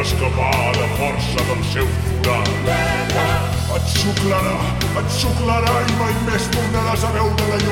escapar de força del seu forat. Et xuclarà, et xuclarà i mai més tornaràs a veure la llum